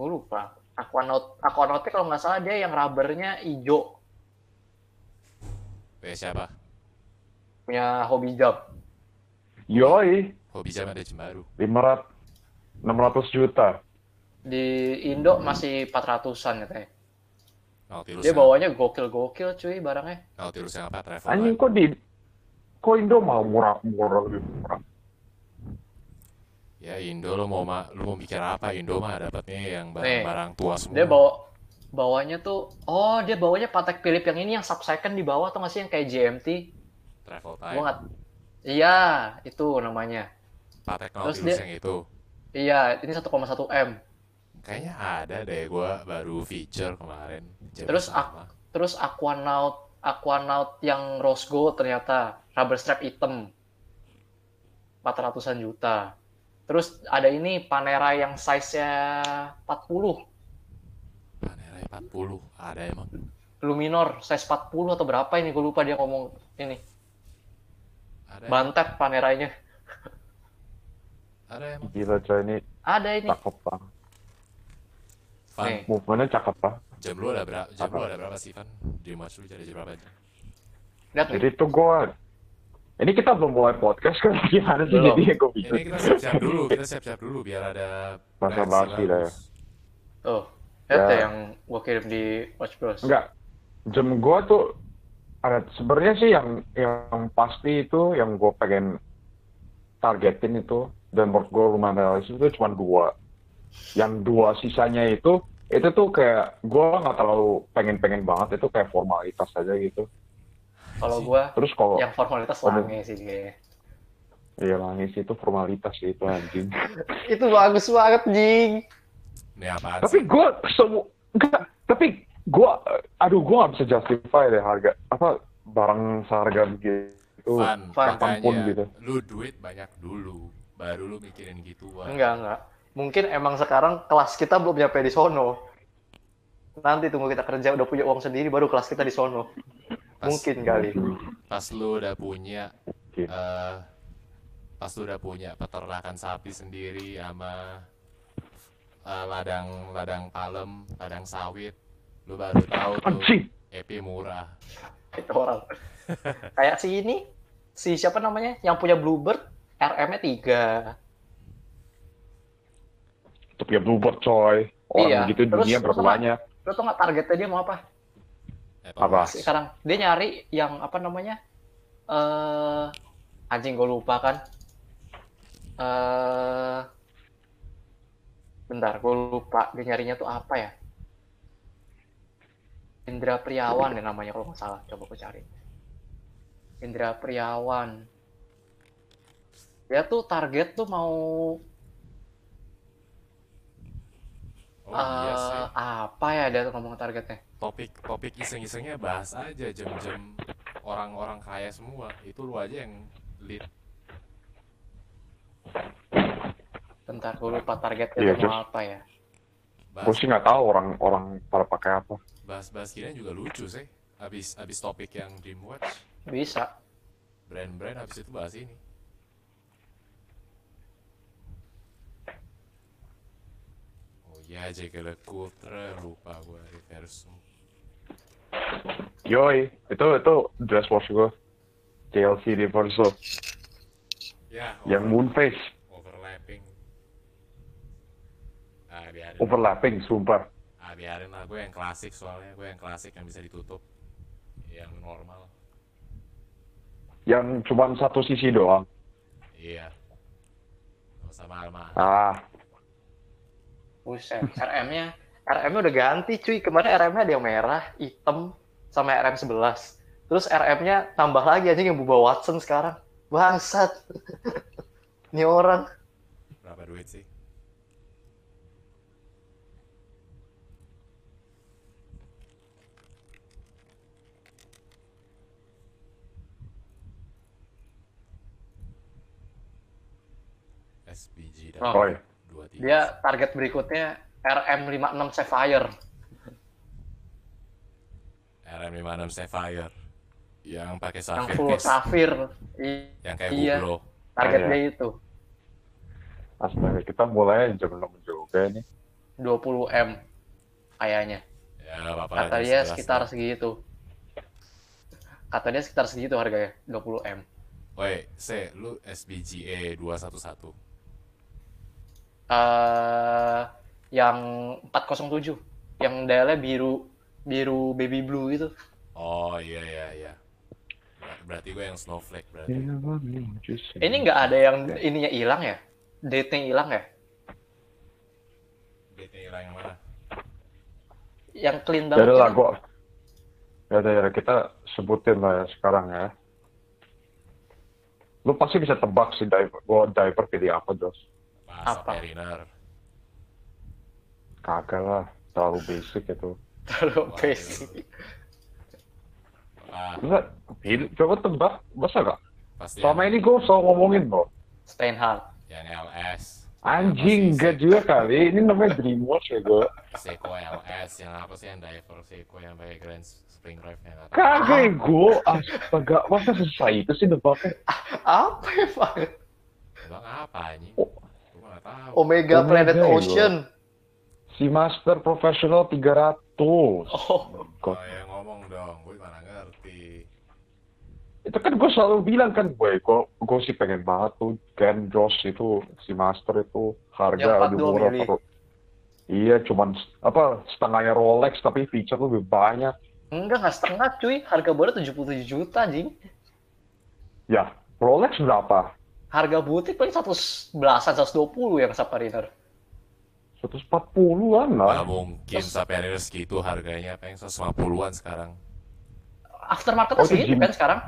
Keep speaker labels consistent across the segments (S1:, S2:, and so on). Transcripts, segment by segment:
S1: Gue lupa. Aquanaut, Aquanaut kalau nggak salah dia yang rubbernya hijau.
S2: Kayak siapa?
S1: Punya hobi job.
S3: Yoi,
S2: Hobi jam ada Jembaru.
S3: 500, 600 juta.
S1: Di Indo masih 400-an katanya.
S2: Nautilus
S1: Dia bawanya gokil-gokil cuy barangnya.
S2: Nautilus yang apa? Travel
S3: Anjing kok di kok Indo mau murah murah lebih murah.
S2: Ya Indo lo mau ma lo mau mikir apa? Indo mah dapatnya yang barang-barang tua semua.
S1: Dia bawa bawanya tuh oh dia bawanya Patek Philippe yang ini yang sub second di bawah tuh nggak sih yang kayak GMT
S2: Travel
S1: gua
S2: Time.
S1: nggak iya itu namanya
S2: Patek
S1: Terus dia-
S2: yang itu.
S1: iya ini 1,1 m
S2: Kayaknya ada deh gua baru feature kemarin.
S1: Terus
S2: sama.
S1: terus Aquanaut Aquanaut yang rose gold ternyata rubber strap hitam 400-an juta terus ada ini Panera yang size-nya 40
S2: Panera 40 ada emang.
S1: Luminor size 40 atau berapa ini gue lupa dia ngomong ini
S2: Ada.
S1: bantet Paneranya
S2: Ada emang.
S3: Gila coy ini
S1: ada ini
S3: cakep banget.
S2: Van,
S1: Nih.
S3: Movementnya cakep lah.
S2: jam lu ada berapa? Jam lu ada berapa sih Van? Di lu jadi jam berapa?
S1: lihat nih
S3: Jadi tuh gue ini kita belum mulai podcast kan? Gimana sih
S1: Belum.
S3: jadi gue bisa
S2: Ini kita siap-siap dulu, kita siap-siap dulu biar ada
S3: Masa basi lah ya.
S1: tuh lihat
S3: Ya.
S1: yang gue kirim di Watch Bros.
S3: Enggak. Jam gue tuh ada sebenarnya sih yang yang pasti itu yang gue pengen targetin itu dan menurut gue lumayan realistis itu cuma dua. Yang dua sisanya itu itu tuh kayak gue nggak terlalu pengen-pengen banget itu kayak formalitas aja gitu
S1: kalau gue
S3: terus kalau
S1: yang formalitas lange sih kayaknya
S3: Iya langis itu formalitas sih itu anjing.
S1: itu bagus banget jing
S2: apaan
S3: tapi gue semua enggak tapi gue aduh gue nggak bisa justify deh harga apa barang seharga begitu
S2: Van,
S1: Van.
S3: kapan pun
S2: makanya
S3: gitu.
S2: lu duit banyak dulu, baru lu mikirin gituan.
S1: enggak enggak mungkin emang sekarang kelas kita belum nyampe di sono nanti tunggu kita kerja udah punya uang sendiri baru kelas kita di sono
S2: Pas,
S1: mungkin kali
S2: pas lu udah punya eh pas lu udah punya peternakan sapi sendiri sama eh, ladang ladang palem, ladang sawit, lu baru tahu tuh
S3: Anjing.
S2: EP murah.
S1: itu orang kayak si ini si siapa namanya yang punya Bluebird RM-nya 3
S3: Tapi ya bluebird coy. Orang
S1: Iya.
S3: begitu
S1: Terus-
S3: dunia
S1: terus
S3: berapa
S1: apa?
S3: banyak.
S1: lo tau nggak targetnya dia mau apa
S3: Apa?
S1: Sekarang dia nyari yang apa namanya eh anjing gue lupa kan. Eh bentar gue lupa dia nyarinya tuh apa ya. Indra Priawan ya namanya kalau nggak salah. Coba gue cari. Indra Priawan. Dia tuh target tuh mau
S2: Oh iya
S1: eh, apa ya dia tuh ngomong targetnya
S2: Topik topik iseng-isengnya bahas aja jam-jam orang-orang kaya semua. Itu lu aja yang lead.
S1: bentar gue lupa targetnya
S3: Iya,
S1: tuh mau apa ya
S3: Gue
S2: Bahas
S3: sih nggak tahu orang-orang pada pakai apa.
S2: bahas-bahas gini juga lucu sih. Habis habis topik yang Dreamwatch,
S1: bisa
S2: brand-brand habis itu bahas ini. Oh iya, JK Culture lupa gue reverse.
S3: Yoi, itu itu dress watch gue. JLC Universal
S2: Ya,
S3: yang
S2: over-
S3: moon face
S2: overlapping. Ah, biarin.
S3: overlapping sumpah.
S2: Ah, biarin lah, gue yang klasik soalnya, gue yang klasik yang bisa ditutup. Yang normal.
S3: Yang cuma satu sisi doang.
S2: Iya. Usah mahal-mahal.
S3: Ah,
S1: Buset, RM-nya RM-nya udah ganti cuy. Kemarin RM-nya ada yang merah, hitam, sama RM 11. Terus RM-nya tambah lagi aja yang Bubba Watson sekarang. Bangsat. Ini orang.
S2: Berapa duit sih? SPG dan
S1: Oh.
S3: oh iya.
S2: dua tiga.
S1: Dia target berikutnya RM 56 Sapphire.
S2: RM56 Sapphire yang pakai
S1: Yang
S2: safir
S1: full
S2: case,
S1: safir. I-
S2: yang kayak
S1: iya.
S2: Hublot.
S1: Target
S3: Oh, iya.
S1: itu.
S3: Astaga, kita mulai jam 6 juga ini.
S1: 20 M kayaknya.
S2: Ya apa-apa.
S1: Kata dia sekitar
S2: lah.
S1: segitu. Kata dia sekitar segitu harganya, 20 M.
S2: Woi, se, lu SBGA 211.
S1: eh yang 407 yang dialnya biru biru baby blue itu
S2: Oh iya iya iya. Ber- Berarti gue yang snowflake berarti.
S1: ini nggak ada yang ininya hilang ya date-nya hilang ya
S2: Bete hilang yang mana?
S1: yang clean banget
S3: udah lah, gua. Ya udah ya kita sebutin lah ya sekarang ya. Lu pasti bisa tebak sih diver. Gua diver pilih apa, Dos?
S1: Apa?
S2: Periner.
S3: Kagak lah, terlalu basic itu.
S1: terlalu
S2: Wah,
S1: basic
S2: Ah,
S3: Enggak, coba tebak, masa gak?
S2: pasti
S3: Selama
S2: yang,
S3: ini gua selalu ngomongin loh.
S1: Steinhardt
S2: yang LS.
S3: Anjing, enggak juga kali. Ini namanya Dreamwatch ya gua.
S2: Seiko LS yang apa sih yang diver Seiko yang pakai Grand Spring Drive yang.
S3: Kagak ego, astaga, masa susah itu sih nebaknya?
S1: apa emang
S2: Bang apa anjing?
S3: Oh.
S2: Gue tahu.
S1: Omega,
S3: Omega
S1: Planet
S3: ya,
S1: Ocean
S3: Si Master Professional 300.
S1: oh
S2: Oh
S3: God.
S2: ya ngomong dong, gue mana ngerti.
S3: Itu kan gue selalu bilang kan gue, gue, gue sih pengen banget tuh Ken Joss itu, si Master itu harga
S1: Yang
S3: lebih
S1: 42
S3: murah. Bro. Iya, cuman apa setengahnya Rolex tapi feature lebih banyak.
S1: enggak nggak setengah cuy harga baru 77 juta anjing
S3: Ya, Rolex berapa?
S1: harga butik paling 100 belasan 120 yang Submariner
S3: 140-an
S2: Gak
S3: lah.
S2: mungkin sampai ada segitu harganya, pengen 150-an sekarang.
S1: aftermarket
S3: Oh, itu
S1: segitu kan sekarang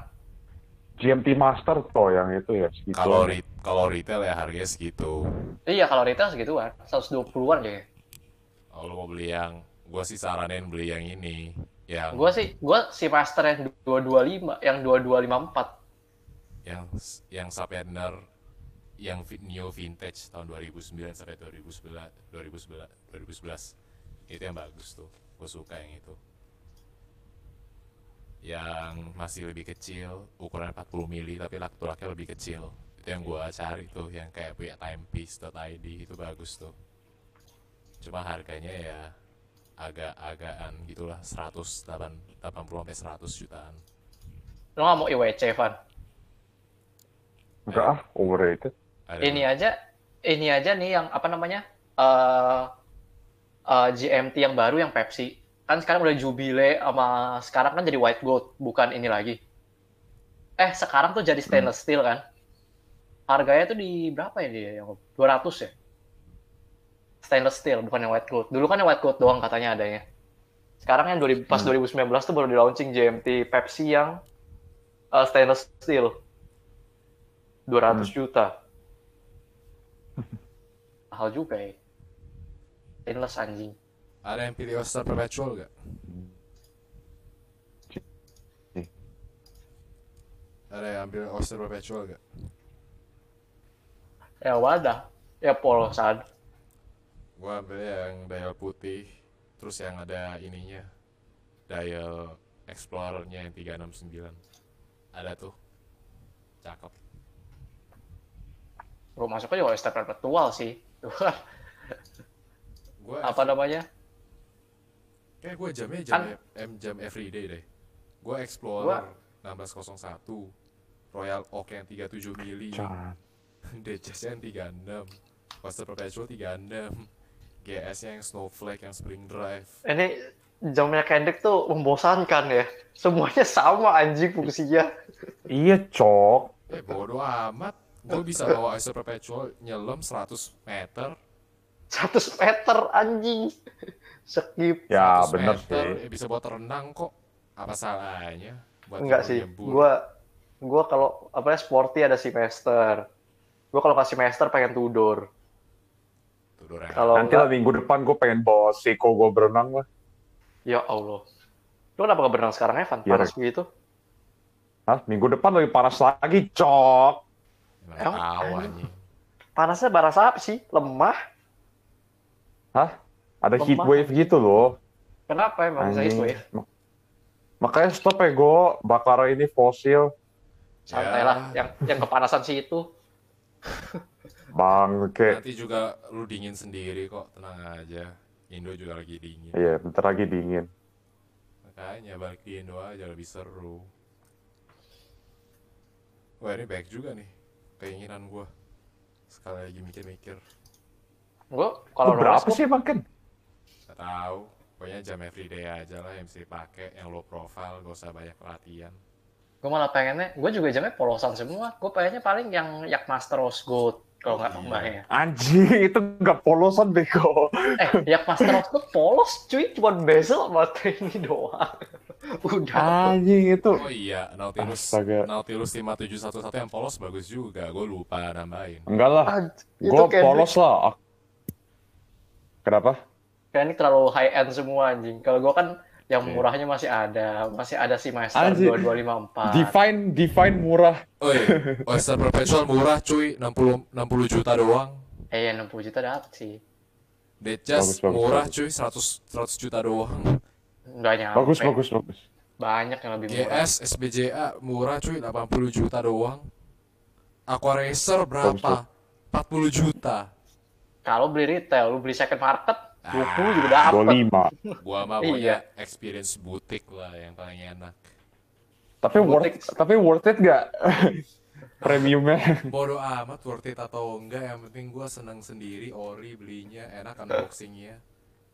S3: GMT Master toh yang itu ya segitu.
S2: Kalau re- kalau retail ya harganya segitu.
S1: iya kalau retail segituan 120-an kayaknya
S2: Kalau lu mau beli yang, gue sih saranin beli yang ini, yang
S1: Gua sih, gua si master yang 225, yang 2254.
S2: yang yang Submariner yang new vintage tahun 2009 sampai 2011 2011 2011 itu yang bagus tuh gue suka yang itu. Yang masih lebih kecil ukuran 40 mili tapi lak-laknya lebih kecil. Itu yang gue cari tuh yang kayak punya timepiece.id itu bagus tuh. Cuma harganya ya agak-agakan gitulah 100 80 sampai 100 jutaan.
S1: Lo nggak mau IWC, Van?
S3: Enggak ah, overrated.
S2: Ada
S1: Ini aja, ini aja nih yang apa namanya? eh eh, GMT yang baru yang Pepsi. Kan sekarang udah jubile sama sekarang kan jadi white gold, bukan ini lagi. Eh, sekarang tuh jadi stainless steel kan? Harganya tuh di berapa ya dia? Yang 200 ya? Stainless steel, bukan yang white gold. Dulu kan yang white gold doang katanya adanya. Sekarang yang 2000 pas 2019 tuh baru di launching GMT Pepsi yang eh, stainless steel. 200 juta. Mahal juga ya. Stainless anjing.
S2: Ada yang pilih Oyster Perpetual gak? Ada yang ambil Oyster Perpetual gak?
S1: Ya wadah. Ya polosan.
S2: Gua ambil yang dial putih, terus yang ada ininya, dial Explorer-nya yang 369. Ada tuh. Cakep.
S1: Gue masuknya juga Oyster Perpetual sih.
S2: Gua
S1: apa namanya?
S2: Kayak gue jamnya jam
S1: Kan-
S2: M jam everyday deh. Gue Explorer 1601, Royal Oak yang 37 mili. DCS yang 36, Oyster Perpetual 36, GS-nya yang Snowflake yang Spring Drive.
S1: Ini jamnya Kendrick tuh membosankan ya. Semuanya sama anjing fungsinya.
S3: Iya, cok.
S2: Eh bodo amat, gue bisa bawa Oyster Perpetual nyelam 100 meter,
S1: 100 meter anjing. Skip.
S3: Ya,
S2: 100
S3: bener
S2: meter,
S3: sih.
S2: eh, bisa buat renang kok. Apa salahnya? Buat
S1: Enggak sih. Gua gua kalau apa ya sporty ada semester. Gua kalau kasih semester pengen Tudor.
S2: Tuh, Doreng.
S1: Kalau
S3: Nanti lah minggu depan gue pengen bawa Seiko gue berenang lah.
S1: ya Allah. Lu kenapa gak berenang sekarang Evan?
S3: Ya,
S1: Panas begitu.
S3: Hah? Minggu depan lebih panas lagi, cok.
S1: Emang
S2: tahu
S1: anjing. Panasnya baras apa sih? Lemah?
S3: Hah? Ada
S1: Lemah.
S3: heat wave gitu loh.
S1: Kenapa emang bisa
S3: Anjing.
S1: heatwave?
S3: Mak- Makanya stop ya gue bakar ini fosil.
S1: Santai
S2: Ya.
S1: lah. Yang yang kepanasan sih itu.
S3: Bang, kayak
S2: Nanti juga lu dingin sendiri kok, tenang aja. Indo juga lagi dingin.
S3: Iya, bentar lagi dingin.
S2: Makanya balik di Indo aja lebih seru. Wah ini baik juga nih keinginan gua. Sekali lagi mikir-mikir.
S1: Gue kalau
S3: berapa sih emang kan?
S2: Gak tahu. Pokoknya jam everyday aja lah yang bisa dipakai, yang low profile, gak usah banyak latihan.
S1: gue malah pengennya, gue juga jamnya polosan semua. Gue pengennya paling yang Yak Master Rose Gold kalau nggak
S2: Iya.
S1: tambahnya.
S3: Anjing, itu nggak polosan bego.
S1: Eh, Yak Master Gold polos cuy, cuma bezel sama ini doang. Udah.
S3: Anjing itu.
S2: Oh iya, Nautilus,
S3: Astaga.
S2: Nautilus 5711 yang polos bagus juga. Gue lupa nambahin.
S3: Enggak lah,
S1: itu
S3: gue polos lah. Kenapa?
S1: kayak ini terlalu high end semua anjing. Kalau gue kan yang
S3: Iya.
S1: murahnya masih ada, masih ada si Master
S3: Anjing.
S1: 2254.
S3: Define, define murah.
S2: Oh iya, Oyster Perpetual murah cuy, 60, 60 juta doang.
S1: Eh, ya 60 juta dapet sih.
S2: Dejas
S3: Bagus, bagus,
S2: murah
S3: bagus.
S2: cuy, 100, 100 juta doang.
S1: Nggak nyampe.
S3: Bagus, bagus, bagus.
S1: Banyak yang lebih murah.
S2: GS, SBJA murah cuy, 80 juta doang. Aqua Racer berapa? 40 juta.
S1: Kalau beli retail, lu beli second market, 20 juga
S3: Dua
S1: dapet.
S3: lima.
S2: Gua mah
S1: Iya.
S2: punya experience butik lah yang paling enak.
S3: Tapi worth,
S1: Boutique.
S3: tapi worth it gak? Premiumnya.
S2: Bodoh amat worth it atau enggak, yang penting gua seneng sendiri, ori belinya, enak unboxingnya.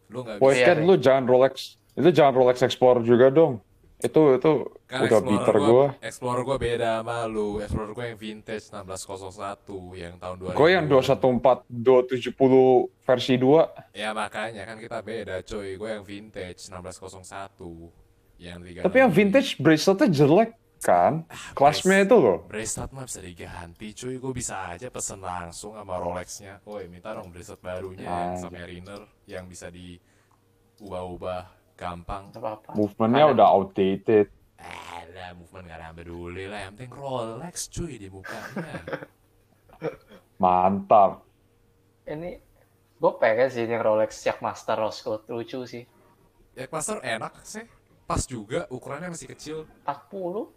S2: Lu nggak
S3: Boy,
S2: bisa
S1: Iya,
S3: kan lu jangan Rolex. Itu jangan Rolex Explorer juga dong. Itu itu
S2: kan
S3: udah beater gua.
S2: Explorer gua beda sama lu. Explorer gua yang vintage 1601 yang tahun 2000.
S3: Gue yang 214, 270 versi 2.
S2: Ya makanya kan kita beda coy. Gue yang vintage 1601. Yang 3
S3: Tapi yang vintage braceletnya jelek kan? Kelasnya itu loh.
S2: Bracelet mah bisa diganti cuy. Gue bisa aja pesen langsung sama Rolexnya. Woi minta dong bracelet barunya yang
S3: Anjir.
S2: Submariner yang bisa diubah-ubah gampang.
S1: apa-apa.
S3: Movementnya
S1: Ada.
S3: udah outdated.
S2: Eh lah movement gak ada yang peduli lah. Yang penting Rolex cuy di mukanya.
S3: Mantap.
S1: Ini gue pengen sih yang Rolex Yak Master Rose Gold lucu sih.
S2: ya Master enak sih. Pas juga ukurannya masih kecil.
S1: 40.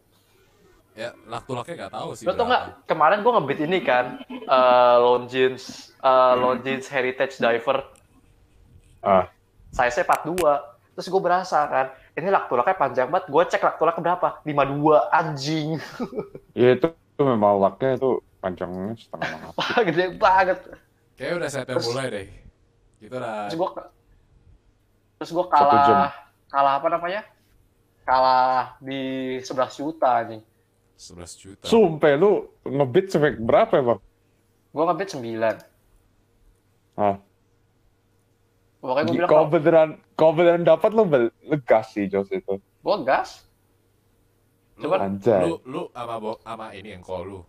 S2: Ya laku-lakunya gak tahu sih.
S1: Lo tau nggak kemarin gue ngebit ini kan eh Longines eh Longines Heritage Diver
S3: Ah,
S1: size-nya 42. Terus gue berasa kan, ini laktulaknya panjang banget. Gue cek laktulaknya berapa? 52 anjing.
S3: ya itu, itu memang laknya itu panjangnya setengah.
S1: Wah, gede banget.
S2: Kayaknya udah setnya
S1: Terus-
S2: mulai deh. Kita udah
S1: Terus gue terus gue kalah kalah apa namanya? Kalah di 11 juta anjing.
S2: 11 juta.
S3: Sumpah lu ngebit sampai berapa ya, Bang?
S1: Gue ngebit 9.
S3: Ah,
S1: Pokoknya gue bilang
S3: kalau beneran kalau beneran dapat lu, bel- lu gas sih Jos itu.
S1: gue gas.
S2: Lu,
S1: Cuman-
S3: Anjay.
S2: lu, lu sama, bo- sama ini yang call lu.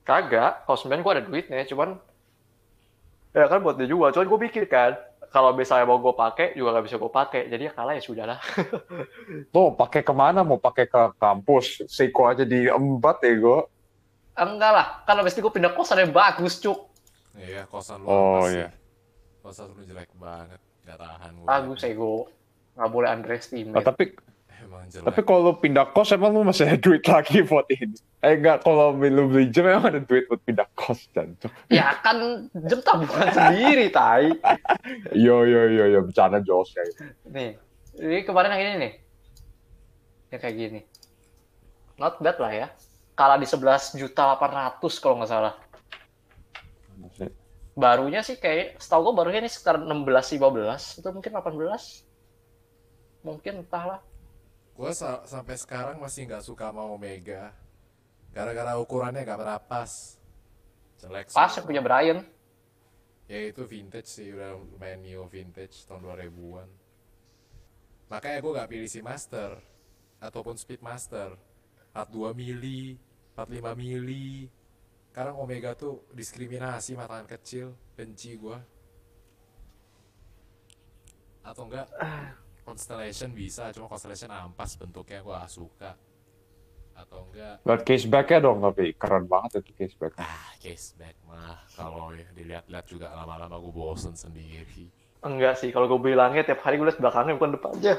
S1: Kagak, kalau gue ada duitnya, cuman ya kan buat dia juga. Cuman gue pikir kan, kalau misalnya mau gue pakai juga nggak bisa gue pakai. Jadi ya kalah ya sudah lah.
S3: Lo pakai ke mana? Mau pakai ke kampus? Seiko aja di empat ya gue.
S1: Enggak lah, kan habis itu gue pindah kosan yang bagus, cuk.
S2: Iya, kosan lu
S3: Oh, iya.
S2: Kosan lu jelek banget. Gak tahan gua.
S1: Bagus ego. Nggak boleh
S3: Nah,
S1: underestimate.
S3: tapi
S2: Emang jelek.
S3: tapi kalau lu pindah kos emang lu masih ada duit lagi buat ini. Eh enggak, kalau lu beli jam emang ada duit buat pindah kos dan
S1: Ya kan jam tabungan sendiri, tai.
S3: Yo yo yo yo bercanda Jos kayak.
S1: Nih, ini kemarin yang ini nih. Ya kayak gini. Not bad lah ya. Kalah di 11 juta 800 kalau nggak salah. Barunya sih kayak, setahu gue barunya ini sekitar 16-15, atau mungkin 18. Mungkin entahlah.
S2: Gua sa- sampai sekarang masih nggak suka sama Omega. Gara-gara ukurannya nggak pernah pas. Jelek
S1: Pas yang punya Brian.
S2: Ya itu vintage sih, udah lumayan neo vintage tahun 2000-an. Makanya gue gak pilih si Master ataupun Speedmaster. 42 mili, 45 mili. Karena Omega tuh diskriminasi sama tangan kecil, benci gue. Atau enggak Constellation bisa, cuma Constellation ampas bentuknya gue gak suka. Atau enggak
S3: Lihat casebacknya dong tapi keren banget itu caseback.
S2: ah caseback mah kalau ya dilihat-lihat juga lama-lama gue bosen sendiri.
S1: Enggak sih, kalau gue beli langit tiap hari gue liat belakangnya bukan depannya.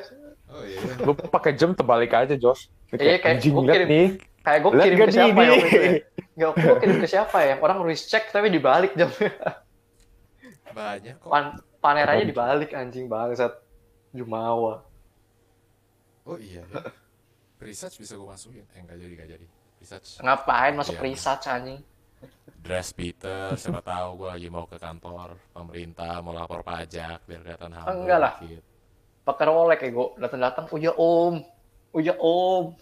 S2: Oh iya.
S3: Lu pakai jam terbalik aja Jos. Ini
S1: Iya, kayak gua
S3: lihat
S1: kirim-
S3: nih.
S1: Kayak gue
S3: Lihat
S1: kirim ke siapa ya
S3: ini?
S1: Ya? Enggak, gue kirim ke siapa ya? Orang wrist check tapi dibalik jamnya.
S2: Banyak kok.
S1: Pan- paneranya
S3: Apa?
S1: dibalik anjing bangsat. Jumawa.
S2: Oh iya ya. Research bisa gue masukin. Eh enggak jadi, enggak jadi. Research.
S1: Ngapain masuk
S2: Iya.
S1: research anjing?
S2: Dress Peter, siapa tahu gue lagi mau ke kantor pemerintah, mau lapor pajak biar kelihatan humble
S1: Enggak lah. Pakai Rolex ego datang-datang. Oh ya om. Oh ya om.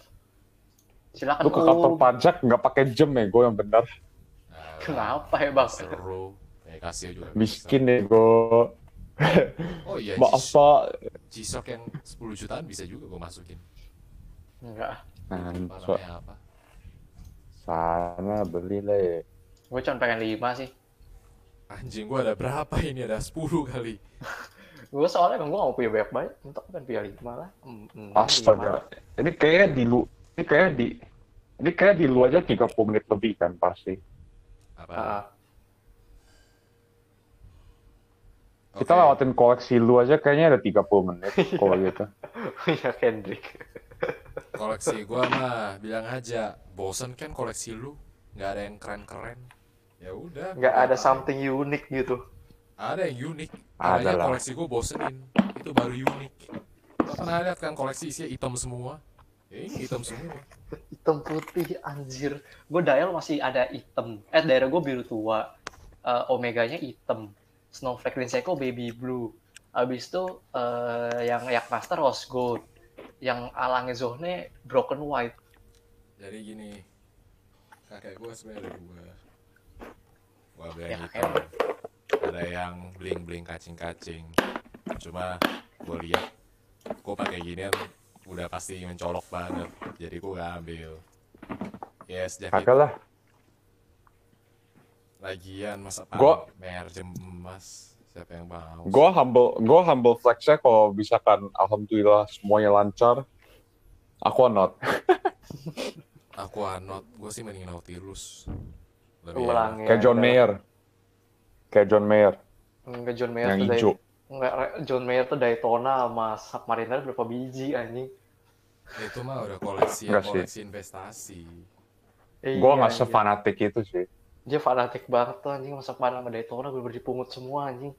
S1: Silakan
S3: Lu ke kantor pajak nggak pakai jam ya, gue yang benar.
S2: Nah,
S1: Kenapa ya bang?
S2: Seru. Ya kasih juga.
S3: Miskin ya gue.
S2: Oh iya,
S3: Maaf pak.
S2: G-Shock yang 10 jutaan bisa juga gue masukin.
S1: Enggak.
S3: Nah,
S2: Apa
S3: so,
S2: apa?
S3: sana beli lah ya.
S1: Gue cuma pengen lima sih.
S2: Anjing gue ada berapa ini? Ada 10 kali.
S1: Gue soalnya emang gue gak mau punya banyak banyak. Untuk kan punya lima lah. Hmm,
S3: Astaga. Ini kayak di lu, ini kayak di, ini kayak di lu aja 30 menit lebih kan pasti.
S2: Apa?
S1: Ah,
S3: Kita
S2: Oke.
S3: lewatin koleksi lu aja kayaknya ada 30 menit kalau gitu.
S1: ya Kendrick.
S2: Koleksi gue mah bilang aja, bosen kan koleksi lu? Nggak ada yang keren-keren. Ya udah.
S1: Nggak
S2: gua
S1: ada something unik gitu.
S2: Ada yang unik.
S3: Ada
S2: koleksi gue bosenin. Itu baru unik. Lo pernah lihat kan koleksi isinya hitam semua? Ya ini hitam semua.
S1: Hitam putih anjir. Gue dial masih ada hitam. Eh daerah gue biru tua. Eh, Omeganya hitam. Snowflake Linseko baby blue. Abis itu eh, yang Yak Master rose gold. Yang alangnya zone broken white.
S2: Jadi gini, kakek gue sebenarnya ada dua.
S1: Ya,
S2: yang
S1: kakek
S2: hitam. Ada yang bling bling kacing kacing. Cuma gue lihat, gue pakai ginian udah pasti mencolok banget. Jadi gue gak ambil. Ya sejak itu
S3: Kagak lah.
S2: lagian masa
S3: Gua-
S2: emas. Siapa yang mau?
S3: Gue humble, gue humble flexnya kalau misalkan alhamdulillah semuanya lancar. Aku not.
S2: Aku anot, gue sih mending Nautilus. Lebih
S1: Ulang
S2: enak.
S3: Kayak John Mayer. Kayak John Mayer
S1: Enggak John Mayer
S3: yang hijau.
S1: Enggak, John Mayer tuh Daytona sama Submariner berapa biji anjing.
S2: Itu mah udah koleksi
S3: sih.
S2: koleksi investasi.
S1: Iya,
S3: Gue nggak
S1: anjing.
S3: sefanatik itu sih.
S1: Dia fanatik banget tuh anjing masa mana sama Daytona gue dipungut semua anjing.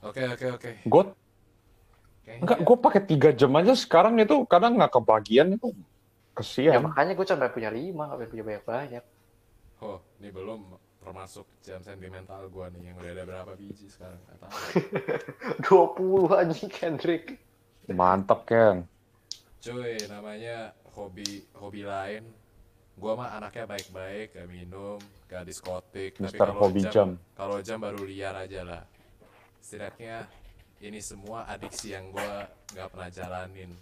S2: Oke oke oke.
S3: Gue
S2: Kayaknya
S3: enggak, gue pakai tiga jam aja sekarang itu kadang nggak kebagian itu
S1: Ya
S3: kesian.
S1: makanya gue cuma punya lima, gak pengen punya banyak-banyak.
S2: Oh, ini belum termasuk jam sentimental gua nih yang udah ada berapa biji sekarang nggak tahu.
S1: 20 anjing Kendrick.
S3: Mantap kan.
S2: Cuy, namanya hobi hobi lain. Gua mah anaknya baik-baik, gak minum, gak diskotik. Tapi
S3: Mister
S2: kalau
S3: Hobi
S2: jam,
S3: Jam.
S2: kalau jam baru liar aja lah. Setidaknya ini semua adiksi yang gua nggak pernah jalanin.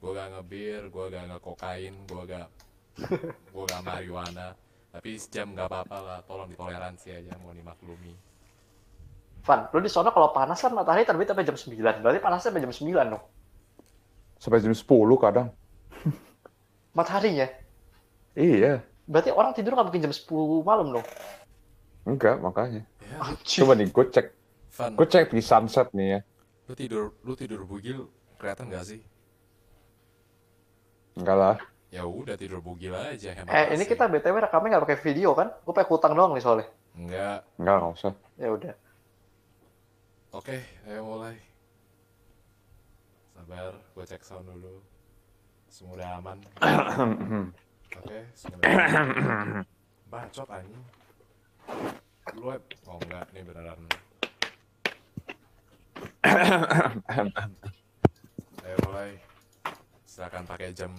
S2: Gua gak ngebir, gua gak ngekokain, gua gak gua gak marijuana. Tapi jam gak apa-apa lah, tolong ditoleransi aja, mau dimaklumi.
S1: Van, lu di sana kalau panas kan matahari terbit sampai jam 9. Berarti panasnya sampai jam 9 dong.
S3: Sampai jam 10 kadang.
S1: Mataharinya.
S3: Iya.
S1: Berarti orang tidur nggak mungkin jam 10 malam dong.
S3: Enggak, makanya.
S2: Ya.
S3: Coba nih, gue cek.
S2: Van,
S3: Gue cek di sunset nih ya.
S2: lu tidur lu tidur bugil kelihatan gak sih?
S3: Enggak lah.
S2: Ya udah tidur bugil aja hemat
S1: Eh, ini kita BTW rekamnya nggak pakai video kan? Gue pakai hutang doang nih soalnya.
S2: Enggak.
S3: Enggak, enggak usah.
S1: Ya udah.
S2: Oke, ayo mulai. Sabar, gue cek sound dulu. Semua udah aman. Oke, semua udah aman. Bacot anjing. Lu web. Oh enggak, ini beneran. Ayo mulai. Silakan pakai jam.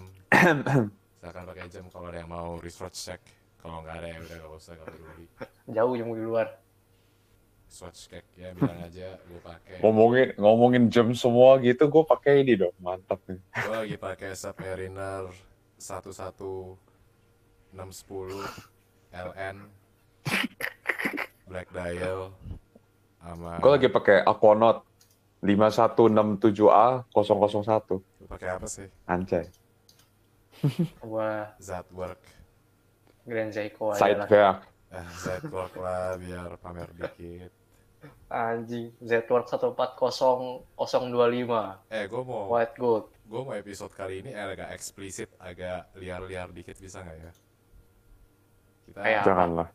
S2: Silakan pakai jam kalau ada yang mau research check. Kalau nggak ada ya udah gak usah gak peduli.
S1: Jauh jam di luar.
S2: Swatch check ya bilang aja gue pakai.
S3: ngomongin ngomongin jam semua gitu, gue pakai ini dong. Mantap nih.
S2: Gue lagi pakai Submariner 11610 LN Black Dial sama
S3: Gue lagi pakai Aquanaut 5167A 001.
S2: Lu pakai apa sih?
S3: Anjay.
S1: Gua
S2: Zatwork
S1: Grand Seiko aja
S3: Side
S1: lah.
S3: back.
S2: eh, Zatwork lah biar pamer dikit
S1: Anjing. Z-Work 140025.
S2: eh gue mau
S1: White gold.
S2: gue mau episode kali ini agak eksplisit agak liar-liar dikit bisa nggak ya kita
S1: Kayak-
S3: Janganlah.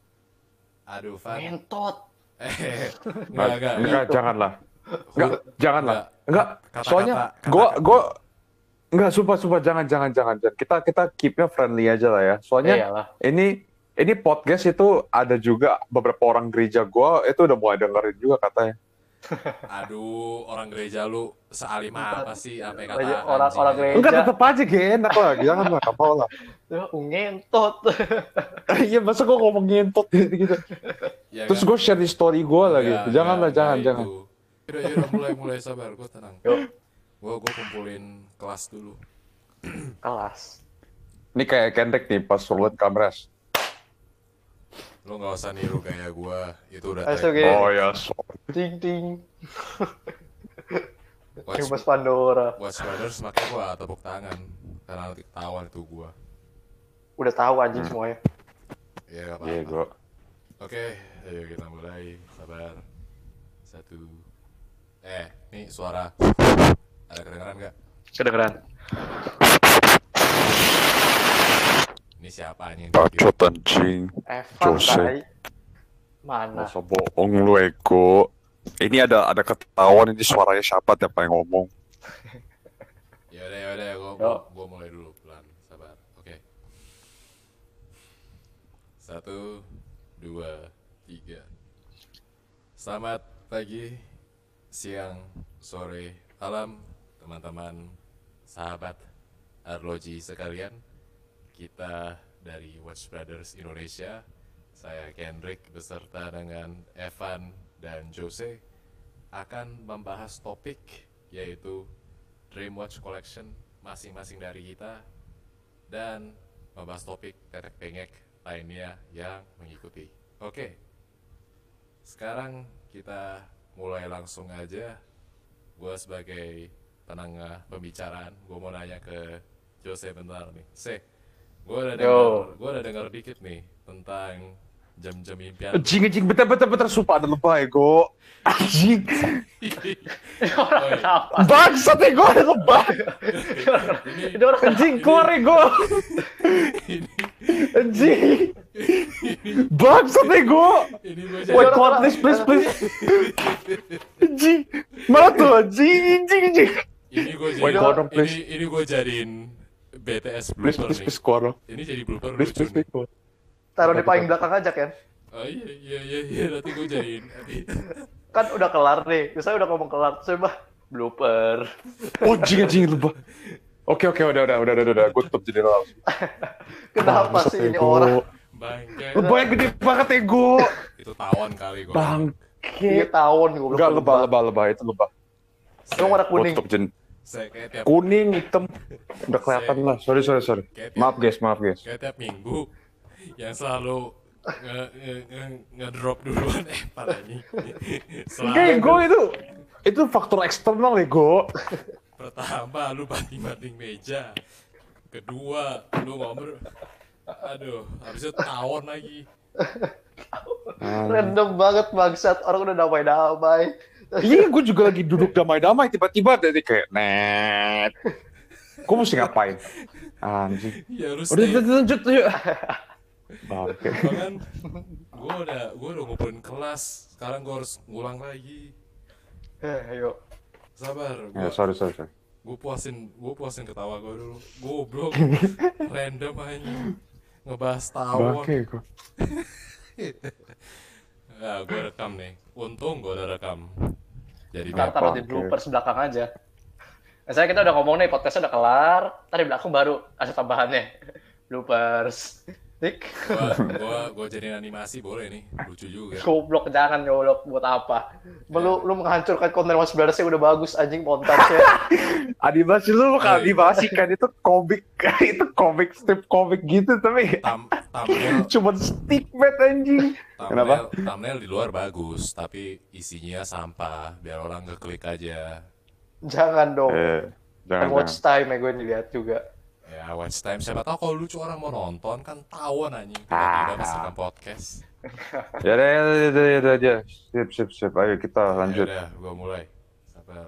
S2: aduh Van
S1: Mentot.
S2: Eh,
S3: Nggak,
S2: enggak, enggak,
S3: enggak, janganlah. Enggak, janganlah.
S2: Enggak.
S3: Soalnya gua gua enggak sumpah sumpah jangan jangan jangan jangan. Kita kita keepnya friendly aja lah ya. Soalnya
S1: Iyalah.
S3: ini ini podcast itu ada juga beberapa orang gereja gua itu udah mulai dengerin juga katanya.
S2: Aduh, orang gereja lu sealim apa sih sampai kata
S1: orang-
S2: anjing
S1: orang
S2: aja?
S1: gereja.
S3: Enggak tetap aja gak enak lah, jangan lah, apa lah.
S1: Ngentot.
S3: Iya masa gua ngomong ngentot gitu gitu.
S2: Ya
S3: Terus
S2: kan?
S3: gua share di story gua lagi.
S2: Enggak,
S3: Jangan lah,
S2: enggak,
S3: jangan jangan.
S2: itu. Yaudah, yaudah, mulai, mulai sabar, gue tenang.
S1: Yuk,
S2: Gue gue kumpulin kelas dulu.
S1: kelas.
S3: Ini kayak Kendrick nih pas sulit kamres.
S2: Lu nggak usah niru kayak gue, itu udah.
S1: Oke.
S3: Oh ya, so.
S1: Ting ting.
S2: Watch,
S1: Pandora.
S2: Watch Brothers makanya gue tepuk tangan. Karena nanti ketahuan itu gue.
S1: Udah tahu anjing semuanya.
S2: Ya gak
S3: Iya
S2: apa-apa.
S3: gua.
S2: Oke, ayo kita mulai. Sabar. Satu. Eh, nih suara. Ada kedengeran nggak?
S1: Kedengeran.
S2: Ini siapa bikin?
S3: Bacot anjing. Jose.
S1: Mana?
S3: Masa bohong lu Eko. Ini ada ada ketahuan ini suaranya siapa tiap yang ngomong.
S2: Ya udah, ya udah, gue
S1: Yuk.
S2: gue mulai dulu pelan, sabar. Oke. Satu, dua, tiga. Selamat pagi, siang, sore, malam, teman-teman, sahabat Arloji sekalian. Kita dari Watch Brothers Indonesia. Saya Kendrick beserta dengan Evan dan Jose akan membahas topik yaitu Dreamwatch Collection masing-masing dari kita dan membahas topik tetek bengek lainnya yang mengikuti. Oke, sekarang kita mulai langsung aja. Gue sebagai penengah pembicaraan, gue mau nanya ke Jose bentar nih. Se, gue udah dengar, gue udah dengar dikit nih tentang jam-jam impian.
S3: Anjing anjing bentar bentar bentar sumpah ada lebay. Anjing.
S1: Orang
S2: Oi.
S1: kenapa?
S3: Bangsat Eko ada lebay.
S2: ini,
S1: orang
S3: Anjing keluar Eko.
S2: ini,
S3: Anjing. Bangsat Eko.
S2: ini gue
S3: Wait,
S2: jadi,
S3: call please please. Anjing. Mana tuh anjing anjing anjing.
S2: ini gue
S3: Wait,
S2: jadi, ini,
S3: please.
S2: ini gue jadiin BTS
S3: Please
S2: blooper
S3: please
S2: nih.
S3: please keluar.
S2: Ini jadi blooper
S3: Please
S2: lucu
S3: please please.
S1: Taruh di paling belakang aja kan?
S2: Oh iya iya iya iya nanti gue jadiin.
S1: Kan udah kelar nih. Saya udah ngomong kelar. Bah blooper.
S3: Oh, anjing anjing lebay. Oke oke udah udah udah udah udah gue tutup jendela langsung.
S1: Kenapa sih ini orang?
S2: Bangke.
S3: Lebay gede banget Ego.
S2: Itu tawon kali gue.
S3: Bangke.
S1: tahun gue
S3: Enggak lebah lebah lebah itu lebah.
S1: Lu warna
S3: Gue
S1: kuning.
S3: tutup jen
S2: Saya kayak tiap
S3: kuning hitam udah kelihatan lah. Sorry sorry sorry.
S2: tiap,
S3: Maaf guys maaf guys.
S2: kayak tiap minggu yang selalu nge, nge, nge, ngedrop duluan eh
S3: Kayak gue itu itu faktor eksternal Ego.
S2: pertama lu banting-banting meja. Kedua lu ngomong aduh habis itu tawon lagi.
S1: Random banget bangsat. Orang udah damai-damai.
S3: Iya, gue juga lagi duduk damai-damai, tiba-tiba dari kayak net. Gue mesti ngapain? Anjing.
S2: Ya lu
S3: Udah,
S2: stay.
S3: udah, lanjut, yuk. Bangke.
S2: Bahkan gue udah gue udah ngumpulin kelas. Sekarang gue harus ngulang lagi.
S1: Eh, ayo.
S2: Sabar,
S3: Ya,
S2: gue
S3: sorry, sorry, sorry.
S2: gue puasin gue puasin ketawa gue dulu. Goblok, random aja ngebahas tawon.
S3: Bangke, gue.
S2: Ya, gue rekam nih. Untung gue udah rekam. Jadi
S1: Ntar taruh di bloopers belakang aja. Misalnya kita udah ngomong nih, podcastnya udah kelar. Ntar di belakang baru ada tambahannya. bloopers. Tik.
S2: gua gua gua jadiin animasi boleh nih, lucu juga.
S1: Goblok, jangan goblok. Buat apa? Lu, lu menghancurkan konten Mas Brothers yang udah bagus anjing montasnya.
S3: Animasi lu
S2: Oh,
S3: kan
S2: iya.
S3: animasi kan itu komik, itu komik strip komik gitu tapi
S2: Tam, thumbnail,
S3: cuma stickman anjing.
S2: thumbnail, thumbnail di luar bagus, tapi isinya sampah. Biar orang ngeklik aja.
S1: jangan dong.
S3: Eh, jangan,
S1: watch time ya gue dilihat juga.
S2: Ya, watch time. Siapa tahu kalau lucu orang mau nonton kan tawon anjing. Tiba-tiba rekam podcast.
S3: Ya udah, ya udah, ya udah, ya udah. Sip, sip, sip. Ayo kita lanjut.
S2: Ya udah, gua mulai. Sabar.